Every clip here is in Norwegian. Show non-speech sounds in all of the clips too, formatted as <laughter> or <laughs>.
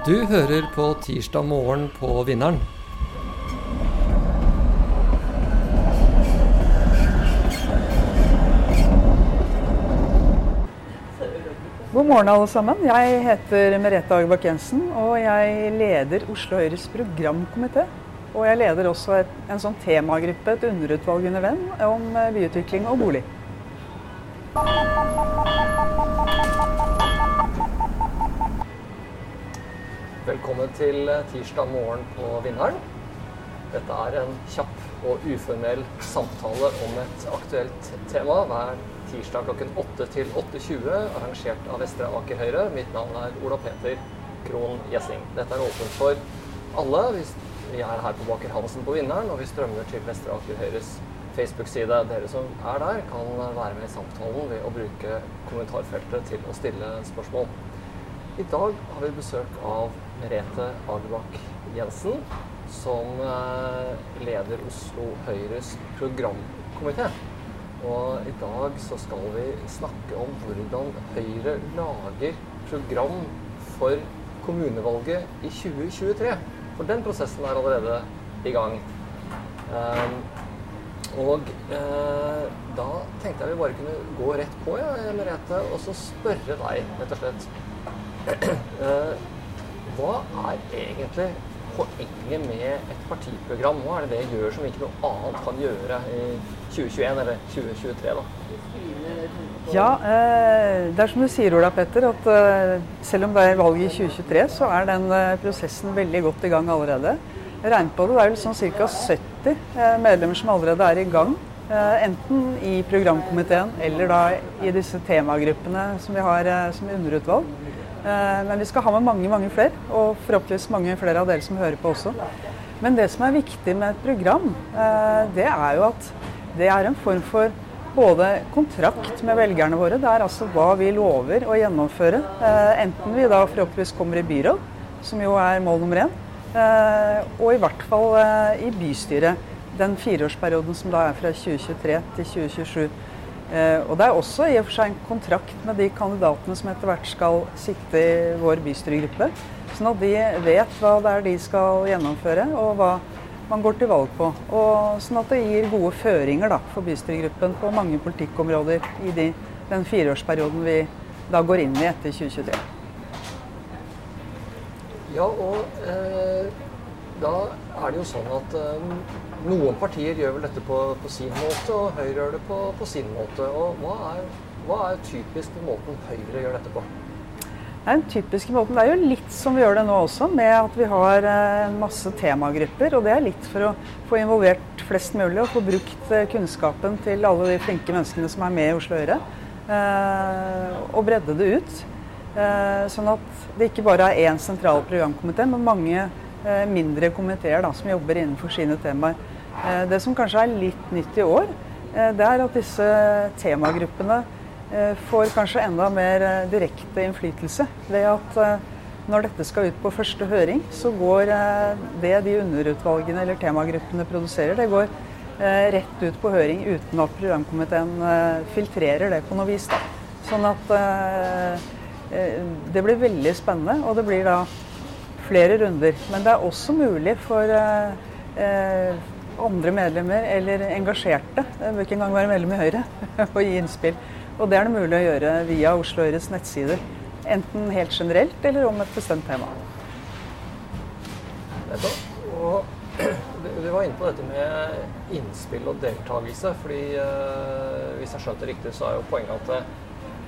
Du hører på Tirsdag morgen på Vinneren. God morgen, alle sammen. Jeg heter Merete Agerbakk Jensen, og jeg leder Oslo Høyres programkomité. Og jeg leder også et, en sånn temagruppe, et underutvalg under Venn, om eh, byutvikling og bolig. Velkommen til eh, tirsdag morgen på Vinneren. Dette er en kjapp og uformell samtale om et aktuelt tema hver tirsdag klokken 8 til 8.20, arrangert av Vestre Aker Høyre. Mitt navn er Ola Peter Krohn Gjessing. Dette er åpent for alle. Vi er her på Baker Hansen på Vinneren, og vi strømmer til Vestre Aker Høyres Facebook-side. Dere som er der, kan være med i samtalen ved å bruke kommentarfeltet til å stille spørsmål. I dag har vi besøk av Merete Agerbakk Jensen, som eh, leder Oslo Høyres programkomité. Og i dag så skal vi snakke om hvordan Høyre lager program for kommunevalget i 2023. For den prosessen er allerede i gang. Um, og eh, da tenkte jeg vi bare kunne gå rett på, ja, Merete, og så spørre deg, rett og slett. Eh, hva er egentlig poenget med et partiprogram? Hva er det det gjør som ikke noe annet kan gjøre i 2021 eller 2023? da? Ja, eh, det er som du sier, Ola Petter, at eh, selv om det er valg i 2023, så er den prosessen veldig godt i gang allerede. Regn på det, det er vel sånn ca. 70 eh, medlemmer som allerede er i gang. Enten i programkomiteen eller da i disse temagruppene som vi har som underutvalg. Eh, men vi skal ha med mange mange flere, og forhåpentligvis mange flere av dere som hører på også. Men det som er viktig med et program, eh, det er jo at det er en form for både kontrakt med velgerne våre. Det er altså hva vi lover å gjennomføre. Eh, enten vi da forhåpentligvis kommer i byråd, som jo er mål nummer én, og i hvert fall i bystyret. Den fireårsperioden som da er fra 2023 til 2027. Eh, og Det er også i og for seg en kontrakt med de kandidatene som etter hvert skal sitte i vår bystyregruppe. Sånn at de vet hva det er de skal gjennomføre, og hva man går til valg på. Og sånn at det gir gode føringer da, for bystyregruppen på mange politikkområder i de, den fireårsperioden vi da går inn i etter 2023. Ja, og eh, da er det jo sånn at eh, noen partier gjør vel dette på, på, sin måte, og Høyre gjør det på, på sin måte. Og hva er, hva er typisk den måten Høyre gjør dette på? Den typiske måten, Det er jo litt som vi gjør det nå også, med at vi har en eh, masse temagrupper. Og det er litt for å få involvert flest mulig og få brukt eh, kunnskapen til alle de flinke menneskene som er med i Oslo Høyre. Eh, og bredde det ut. Sånn at det ikke bare er én sentral programkomité, men mange mindre komiteer som jobber innenfor sine temaer. Eh, det som kanskje er litt nytt i år, eh, det er at disse temagruppene eh, får kanskje enda mer direkte innflytelse. Ved at når dette skal ut på første høring, så går det de underutvalgene eller temagruppene produserer, det går rett ut på høring uten at programkomiteen filtrerer det på noe vis. Da. Sånn at det blir veldig spennende, og det blir da flere runder. Men det er også mulig for andre medlemmer eller engasjerte, det bør ikke engang være medlem i Høyre, <laughs> å gi innspill. Og det er det mulig å gjøre via Oslo Høyres nettsider. Enten helt generelt eller om et bestemt tema. Og <clears throat> du var inne på dette med innspill og deltakelse. fordi uh, Hvis jeg skjønte riktig, så er jo poenget at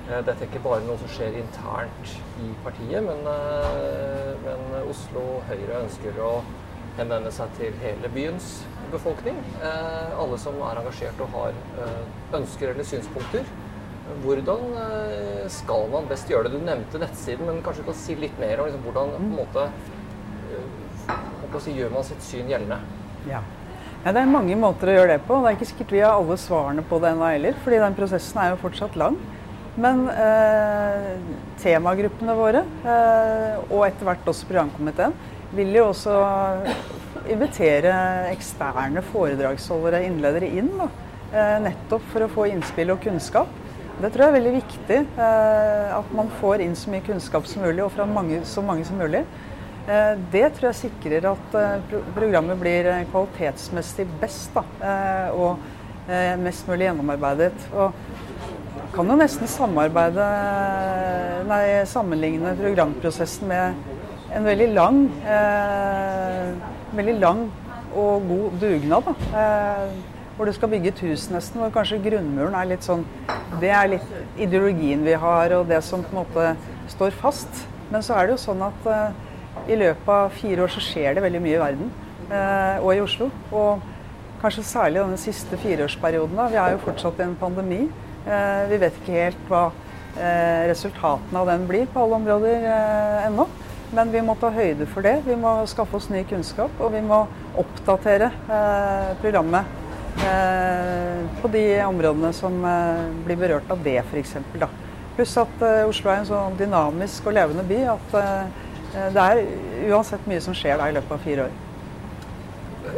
dette er ikke bare noe som skjer internt i partiet, men, uh, men Oslo Høyre ønsker å henvende seg til hele byens befolkning. Eh, alle som er engasjert og har eh, ønsker eller synspunkter. Hvordan eh, skal man best gjøre det? Du nevnte nettsiden, men kanskje du kan si litt mer om liksom, hvordan på en måte, si, gjør man sitt syn gjeldende? Ja. ja. Det er mange måter å gjøre det på. Det er ikke sikkert vi har alle svarene på det ennå heller, fordi den prosessen er jo fortsatt lang. Men eh, temagruppene våre, eh, og etter hvert også programkomiteen, vil jo også invitere eksterne foredragsholdere, innledere, inn. Da. Eh, nettopp for å få innspill og kunnskap. Det tror jeg er veldig viktig. Eh, at man får inn så mye kunnskap som mulig, og fra mange, så mange som mulig. Eh, det tror jeg sikrer at eh, programmet blir kvalitetsmessig best da, og mest mulig gjennomarbeidet. Og kan jo nesten samarbeide, nei, sammenligne programprosessen med en veldig lang, veldig lang og god dugnad. Da, hvor du skal bygge et hus nesten, hvor kanskje grunnmuren er litt sånn Det er litt ideologien vi har, og det som på en måte står fast. Men så er det jo sånn at i løpet av fire år så skjer det veldig mye i verden eh, og i Oslo. Og kanskje særlig denne siste fireårsperioden. Da. Vi er jo fortsatt i en pandemi. Eh, vi vet ikke helt hva eh, resultatene av den blir på alle områder eh, ennå. Men vi må ta høyde for det. Vi må skaffe oss ny kunnskap. Og vi må oppdatere programmet på de områdene som blir berørt av det, f.eks. Pluss at Oslo er en så dynamisk og levende by at det er uansett mye som skjer da i løpet av fire år.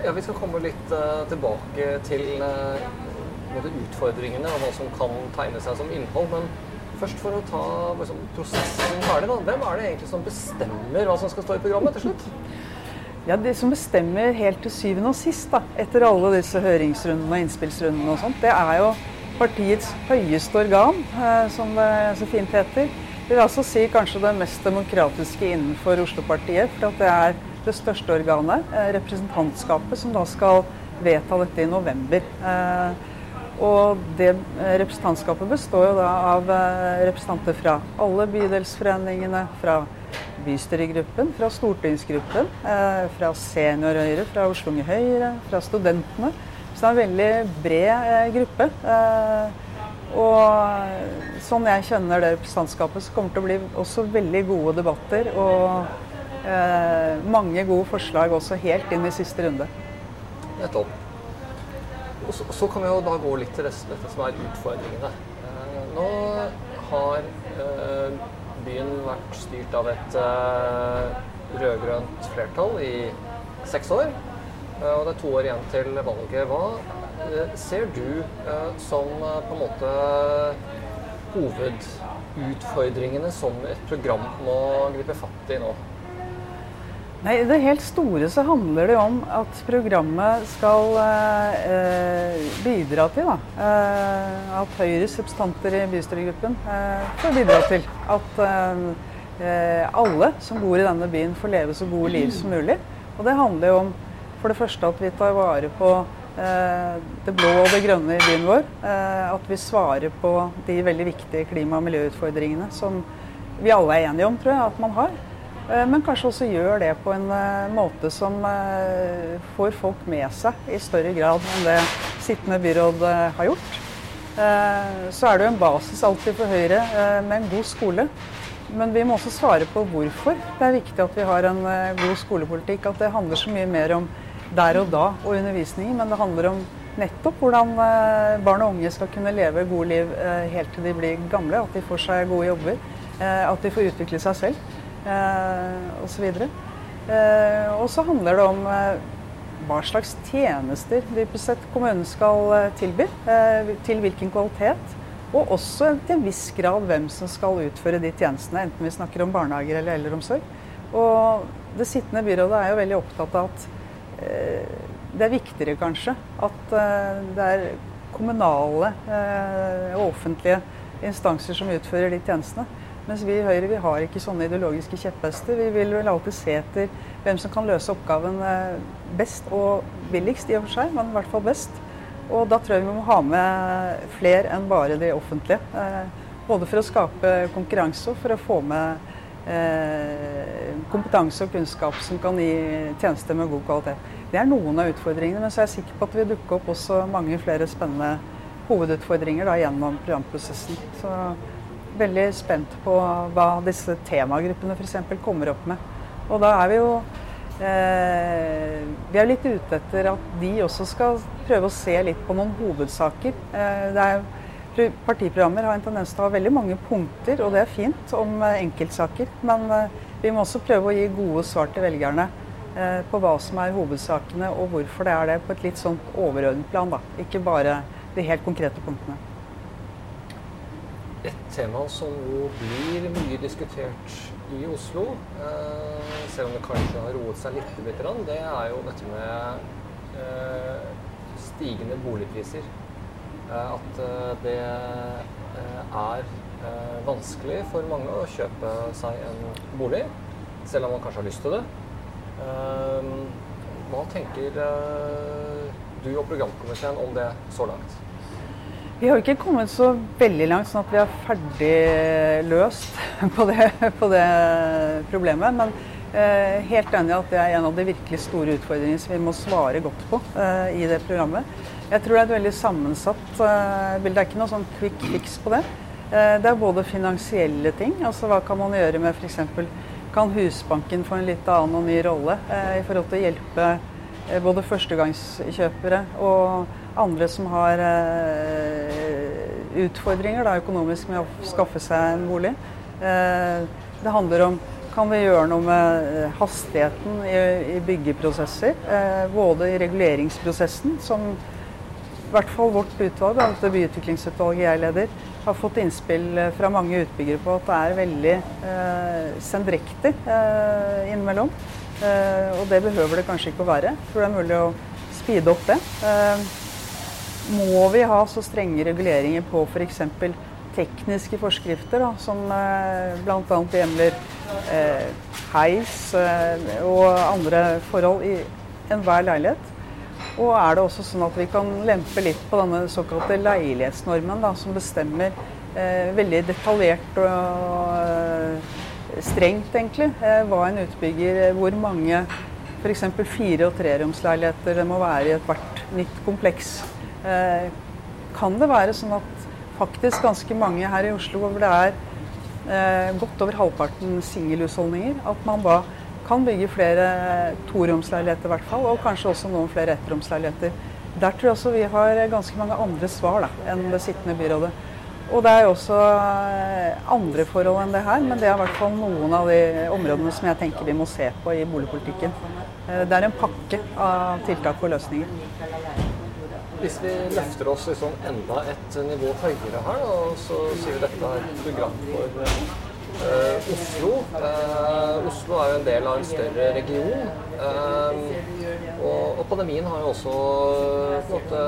Ja, Vi skal komme litt tilbake til uh, utfordringene og hva som kan tegne seg som innhold. Men først for å ta liksom, prosessen ferdig, da. Hvem er det egentlig som bestemmer hva som skal stå i programmet til slutt? Ja, Det som bestemmer helt til syvende og sist, da, etter alle disse høringsrundene og innspillsrundene og sånt, det er jo partiets høyeste organ, uh, som det så fint heter Det vil altså si kanskje det mest demokratiske innenfor Oslo-partiet. For at det er det største organet, eh, representantskapet, som da skal vedta dette i november. Eh, og det eh, representantskapet består jo da av representanter fra alle bydelsforeningene, fra bystyregruppen, fra stortingsgruppen, fra Senior Høyre, fra Oslo Unge Høyre, fra studentene. Så det er en veldig bred gruppe. Og sånn jeg kjenner det representantskapet, så kommer det til å bli også veldig gode debatter. Og eh, mange gode forslag også helt inn i siste runde. Nettopp. Og så, så, kan vi jo da gå litt til dette som er utfordringene. Eh, nå har eh, byen vært styrt av et eh, rød-grønt flertall i seks år. Og det er to år igjen til valget. Hva ser du som på en måte hovedutfordringene som et program må gripe fatt i nå? Nei, I det helt store så handler det om at programmet skal eh, bidra til da, eh, at Høyres representanter i bystyregruppen eh, får bidra til at alle som bor i denne byen, får leve så gode liv som mulig. Og det handler jo om for det første at vi tar vare på Eh, det blå og det grønne i byen vår. Eh, at vi svarer på de veldig viktige klima- og miljøutfordringene som vi alle er enige om, tror jeg, at man har. Eh, men kanskje også gjør det på en måte som får folk med seg i større grad enn det sittende byråd har gjort. Så er det jo en basis alltid for Høyre med en god skole. Men vi må også svare på hvorfor det er viktig at vi har en god skolepolitikk. At det handler så mye mer om der og da og undervisning, men det handler om nettopp hvordan eh, barn og unge skal kunne leve gode liv eh, helt til de blir gamle. At de får seg gode jobber, eh, at de får utvikle seg selv osv. Og så handler det om hva slags tjenester dypest sett kommunen skal tilby. Til hvilken kvalitet. Og også til en viss grad hvem som skal utføre de tjenestene, enten vi snakker om barnehager eller eldreomsorg. Og det sittende byrådet er jo veldig opptatt av at Eh, det er viktigere kanskje at eh, det er kommunale eh, og offentlige instanser som utfører de tjenestene. Mens vi i Høyre vi har ikke sånne ideologiske kjepphester. Vi vil vel alltid se etter hvem som kan løse oppgaven best og billigst, i og for seg, men i hvert fall best. Og da tror jeg vi må ha med flere enn bare de offentlige. Både for å skape konkurranse og for å få med Eh, kompetanse og kunnskap som kan gi tjenester med god kvalitet. Det er noen av utfordringene, men så er jeg sikker på at det vil dukke opp også mange flere spennende hovedutfordringer da, gjennom programprosessen. Så veldig spent på hva disse temagruppene f.eks. kommer opp med. Og da er vi jo eh, Vi er litt ute etter at de også skal prøve å se litt på noen hovedsaker. Eh, er Partiprogrammer har en tendens til å ha veldig mange punkter, og det er fint, om eh, enkeltsaker. Men eh, vi må også prøve å gi gode svar til velgerne eh, på hva som er hovedsakene, og hvorfor det er det, på et litt sånn overordnet plan. da. Ikke bare de helt konkrete punktene. Et tema som jo blir mye diskutert i Oslo, eh, selv om det kanskje har roet seg litt, det er jo dette med eh, stigende boligpriser. At det er vanskelig for mange å kjøpe seg en bolig, selv om man kanskje har lyst til det. Hva tenker du og programkomiteen om det så langt? Vi har ikke kommet så veldig langt sånn at vi er ferdig løst <laughs> på det, på det problemet. Men eh, helt enig i at det er en av de virkelig store utfordringene som vi må svare godt på eh, i det programmet. Jeg tror det er et veldig sammensatt eh, bilde. Det er ikke noe sånn quick fix på det. Eh, det er både finansielle ting, altså hva kan man gjøre med f.eks. Kan Husbanken få en litt annen og ny rolle eh, i forhold til å hjelpe både førstegangskjøpere og andre som har eh, utfordringer da, økonomisk med å skaffe seg en bolig. Eh, det handler om kan vi gjøre noe med eh, hastigheten i, byggeprosesser. Eh, både i reguleringsprosessen, som i hvert fall vårt utvalg, altså byutviklingsutvalget jeg leder, har fått innspill eh, fra mange utbyggere på at det er veldig eh, sendrektig eh, innimellom. Eh, og det behøver det kanskje ikke å være. Tror det er mulig å speede opp det. Eh, må vi ha så strenge reguleringer på f.eks. tekniske forskrifter, da, som eh, bl.a. hjemler eh, heis og andre forhold i enhver leilighet. Og er det også sånn at vi kan lempe litt på denne såkalte leilighetsnormen, da, som bestemmer eh, veldig detaljert og strengt, egentlig, eh, hva en utbygger Hvor mange f.eks. fire- og treromsleiligheter det må være i ethvert nytt kompleks. Eh, kan det være sånn at faktisk ganske mange her i Oslo hvor det er eh, godt over halvparten singelhusholdninger, at man da kan bygge flere toromsleiligheter i hvert fall, og kanskje også noen flere ettromsleiligheter. Der tror jeg også vi har ganske mange andre svar da, enn det sittende byrådet. Og det er også eh, andre forhold enn det her, men det er i hvert fall noen av de områdene som jeg tenker vi må se på i boligpolitikken. Det er en pakke av tiltak og løsninger. Hvis vi løfter oss liksom enda et nivå høyere her, da, så sier vi dette er program for uh, Oslo. Uh, Oslo er jo en del av en større region. Uh, og, og, pandemien har jo også måte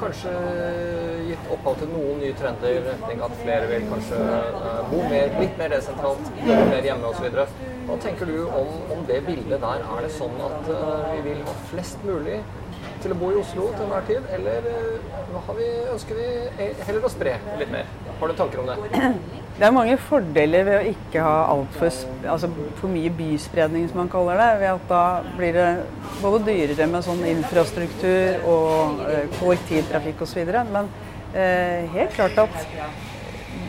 kanskje gitt opphav til noen nye trender i retning at flere vil kanskje bo mer, litt mer desentralt, litt mer hjemme osv. Hva tenker du om, om, det bildet der? Er det sånn at vi vil ha flest mulig til å bo i Oslo til enhver tid, eller eh, vi, ønsker vi heller å spre litt mer? Har du tanker om det? Det er mange fordeler ved å ikke ha altfor altså for mye byspredning, som man kaller det. ved at Da blir det både dyrere med sånn infrastruktur og eh, kollektivtrafikk osv. Men eh, helt klart at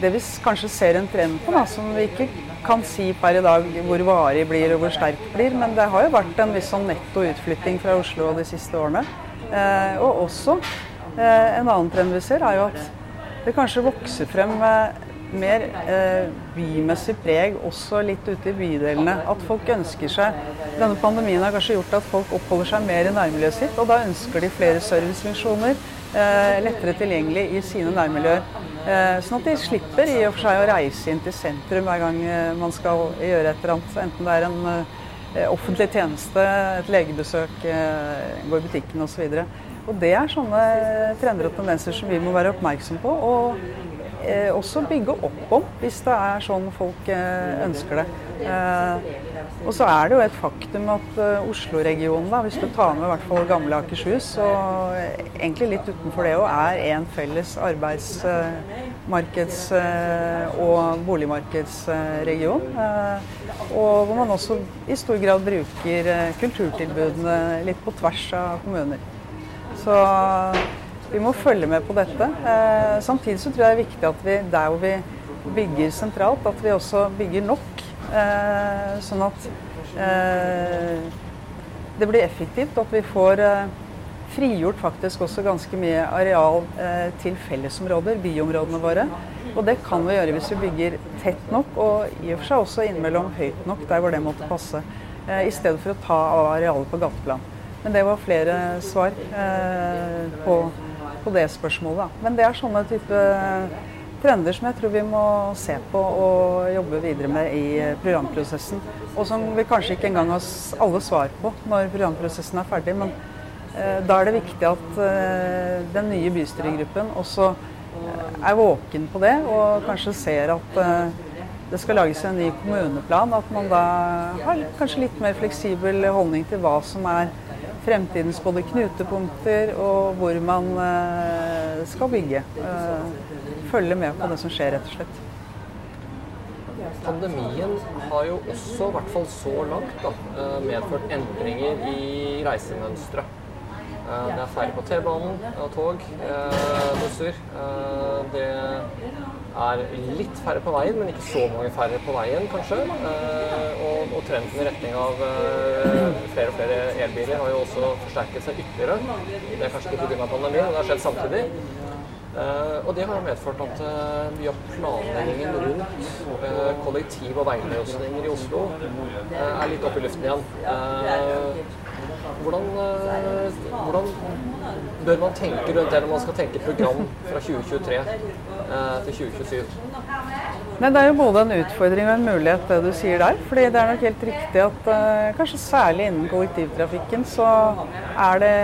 det vi kanskje ser en trend på, da, som vi ikke kan si per i dag hvor varig blir og hvor sterk blir, men det har jo vært en viss sånn netto utflytting fra Oslo de siste årene. Eh, og også eh, en annen trend vi ser, er jo at det kanskje vokser frem mer eh, bymessig preg også litt ute i bydelene. At folk ønsker seg Denne pandemien har kanskje gjort at folk oppholder seg mer i nærmiljøet sitt, og da ønsker de flere servicefunksjoner eh, lettere tilgjengelig i sine nærmiljøer. Eh, sånn at de slipper i og for seg å reise inn til sentrum hver gang eh, man skal gjøre et eller annet. Enten det er en eh, offentlig tjeneste, et legebesøk, gå i butikken osv. Og, det er sånne trender og tendenser som vi må være oppmerksom på. Og eh, også bygge opp om, hvis det er sånn folk eh, ønsker det. Eh, og så er det jo et faktum at uh, Oslo-regionen, hvis du tar med i hvert fall gamle Akershus, og egentlig litt utenfor det òg, er en felles arbeidsmarkeds- uh, og boligmarkedsregion. Og hvor man også i stor grad bruker kulturtilbudene litt på tvers av kommuner. Så vi må følge med på dette. samtidig så tror jeg det er viktig at vi der hvor vi bygger sentralt, at vi også bygger nok Eh, sånn at eh, det blir effektivt, at vi får eh, frigjort faktisk også ganske mye areal til fellesområder, byområdene våre. Og det kan vi gjøre hvis vi bygger tett nok, og i og for seg også innimellom høyt nok der hvor det måtte passe. I stedet for å ta av arealet på gateplan. Men det var flere svar på, på, det spørsmålet. Men det er sånne type trender som jeg tror vi må se på og jobbe videre med i programprosessen. Og som vi kanskje ikke engang har alle svar på når programprosessen er ferdig. Men eh, da er det viktig at eh, den nye bystyregruppen også eh, er våken på det, og kanskje ser at eh, det skal lages en ny kommuneplan. At man da har kanskje litt mer fleksibel holdning til hva som er fremtidens både knutepunkter og hvor man eh, skal bygge. Eh, følge med på det som skjer, rett og slett. Pandemien har jo også, i hvert fall så langt, da, eh, medført endringer i reisemønsteret. Det er færre på T-banen og tog, busser. Det er litt færre på veien, men ikke så mange færre på veien, kanskje. Eh, og, og trenden i retning av eh, flere og flere elbiler har jo også forsterket seg ytterligere. Det er kanskje ikke pga. pandemien, men det har skjedd samtidig. Uh, og det har medført at uh, mye av planleggingen rundt uh, kollektiv- og veiløsninger i Oslo er litt oppe i luften igjen. Hvordan, hvordan, bør man tenke rundt det når man skal tenke program fra 2023 til 2027? Nei, Det er jo både en utfordring og en mulighet, det du sier der. fordi det er nok helt riktig at uh, kanskje særlig innen kollektivtrafikken så er det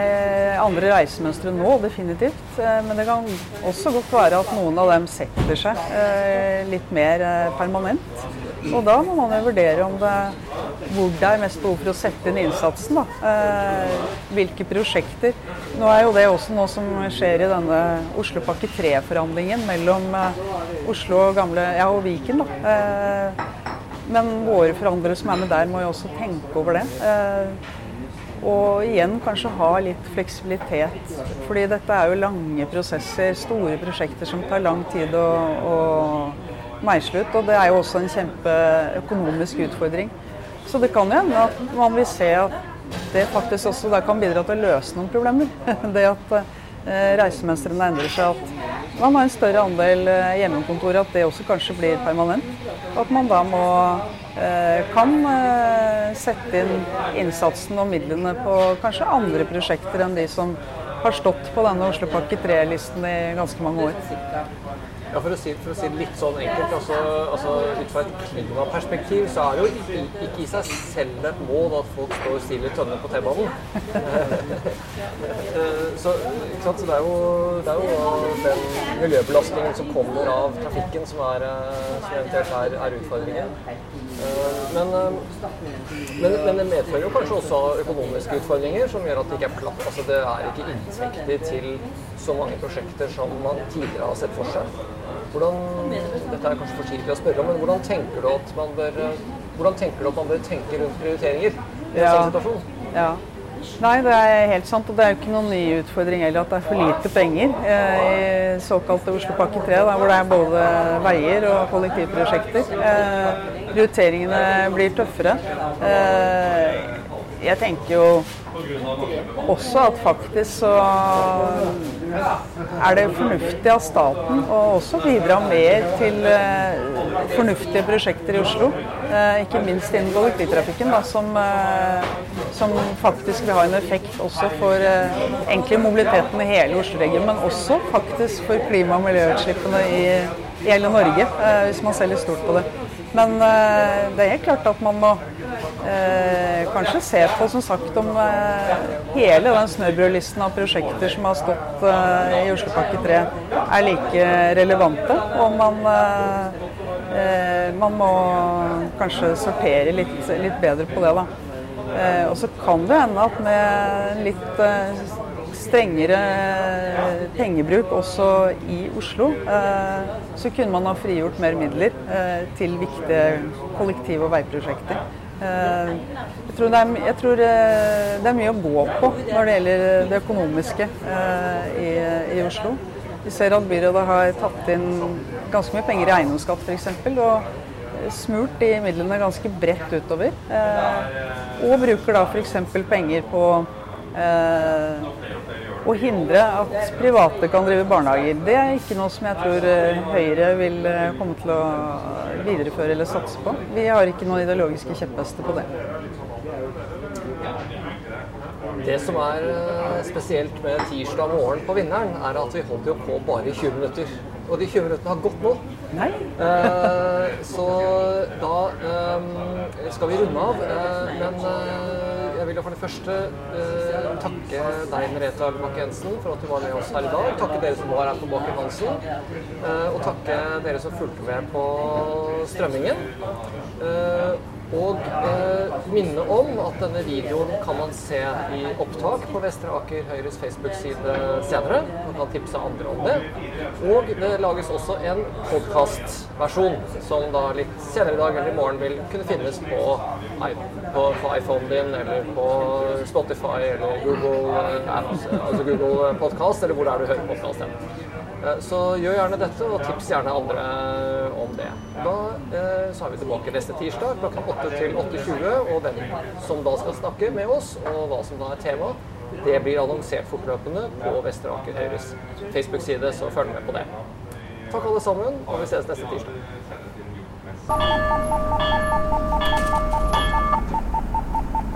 andre reisemønstre nå, definitivt. Men det kan også godt være at noen av dem setter seg litt mer permanent. Og da må man jo vurdere om det, hvor det er mest behov for å sette inn innsatsen. Da. hvilke prosjekter. Nå er jo det også noe som skjer i denne Oslopakke 3-forhandlingen mellom Oslo og gamle, ja, og Viken. Eh, men våre forhandlere som er med der, må jo også tenke over det. Eh, og igjen kanskje ha litt fleksibilitet. Fordi dette er jo lange prosesser, store prosjekter som tar lang tid å, å meisle ut. Og det er jo også en kjempeøkonomisk utfordring. Så det kan hende at man vil se at det faktisk også kan bidra til å løse noen problemer. <laughs> Det at eh, reisemønstrene endrer seg, at man har en større andel eh, hjemmekontor, at det også kanskje blir permanent. At man da må, eh, kan sette inn innsatsen og midlene på kanskje andre prosjekter enn de som har stått på denne Oslopakke 3-listen i ganske mange år. Ja, for å, si, for å si, det litt sånn enkelt, altså, altså, ut fra et klimaperspektiv så er det jo ikke i seg selv et mål at folk står stille i tønner på T-banen. <laughs> så, så, det er, jo, det er jo den miljøbelastningen som kommer av trafikken som, er, som eventuelt er, er utfordringen. Eh, men, eh, men, men, det medfører jo kanskje også økonomiske utfordringer som gjør at det ikke er platt. Altså, det er ikke inntekter til så mange prosjekter som man tidligere har sett for seg. Hvordan, dette er kanskje for tidlig å spørre om, men hvordan tenker du at man bør, hvordan tenker du at man bør tenke rundt prioriteringer i en ja. sånn situasjon? Ja. Nei, det er helt sant. Og det er jo ikke noen ny utfordring heller at det er for lite penger eh, i såkalte Oslopakke 3, der hvor det er både veier og kollektivprosjekter. Eh, prioriteringene blir tøffere. Eh, jeg tenker jo også at faktisk så er det fornuftig av staten å også bidra mer til uh, fornuftige prosjekter i Oslo. Uh, ikke minst innen kollektivtrafikken, da, som, uh, som, faktisk vil ha en effekt også for egentlig mobiliteten i hele Oslo-regionen, men også faktisk for klima- og miljøutslippene i, i hele Norge, hvis man ser litt stort på det. Men det er helt klart at man må eh, kanskje se på som sagt om eh, hele den snøbrødlisten av prosjekter som har stått eh, i Oslopakke 3 er like relevante. Og man, eh, eh, man må kanskje sortere litt, litt, bedre på det. da. Eh, og så kan det hende at med litt strengere pengebruk også i Oslo, så kunne man ha frigjort mer midler til viktige kollektiv- og veiprosjekter. Eh, jeg tror, det er, jeg tror eh, det er mye å gå på når det gjelder det økonomiske eh, i, i Oslo. Vi ser at byrådet har tatt inn ganske mye penger i eiendomsskatt f.eks. Og smurt de midlene ganske bredt utover. Og bruker da f.eks. penger på å hindre at private kan drive barnehager. Det er ikke noe som jeg tror eh, Høyre vil eh, komme til å videreføre eller satse på. Vi har ikke noen ideologiske kjepphester på det. Det som er eh, spesielt med tirsdag morgen på Vinneren, er at vi holder jo på bare i 20 minutter. og de 20 minuttene har gått nå. Nei. Så da skal vi runde av. Men jeg vil for det første eh, takke deg, Merete Bakke-Jensen, for at du var med oss her i dag. Takke dere som var her på Baker Hansen. Eh, og takke dere som fulgte med på strømmingen. Eh, og eh, minne om at denne videoen kan man se i opptak på Vestre Aker Høyres Facebook-side senere. Man kan tipse andre om det. Og det lages også en podkastversjon som da litt senere i dag eller i morgen vil kunne finnes på, på, på iPhonen din eller på Spotify eller Google eh, altså Google Podcast, eller hvor det er du hører podkast Så gjør gjerne dette, og tips gjerne andre om det. Da eh, så er vi tilbake neste tirsdag klokka 8 til 8.20, og hvem som da skal snakke med oss, og hva som da er tema, det blir annonsert fortløpende på Vestre Aker Høyres Facebook-side, så følg med på det. Takk alle sammen, og vi ses neste tirsdag.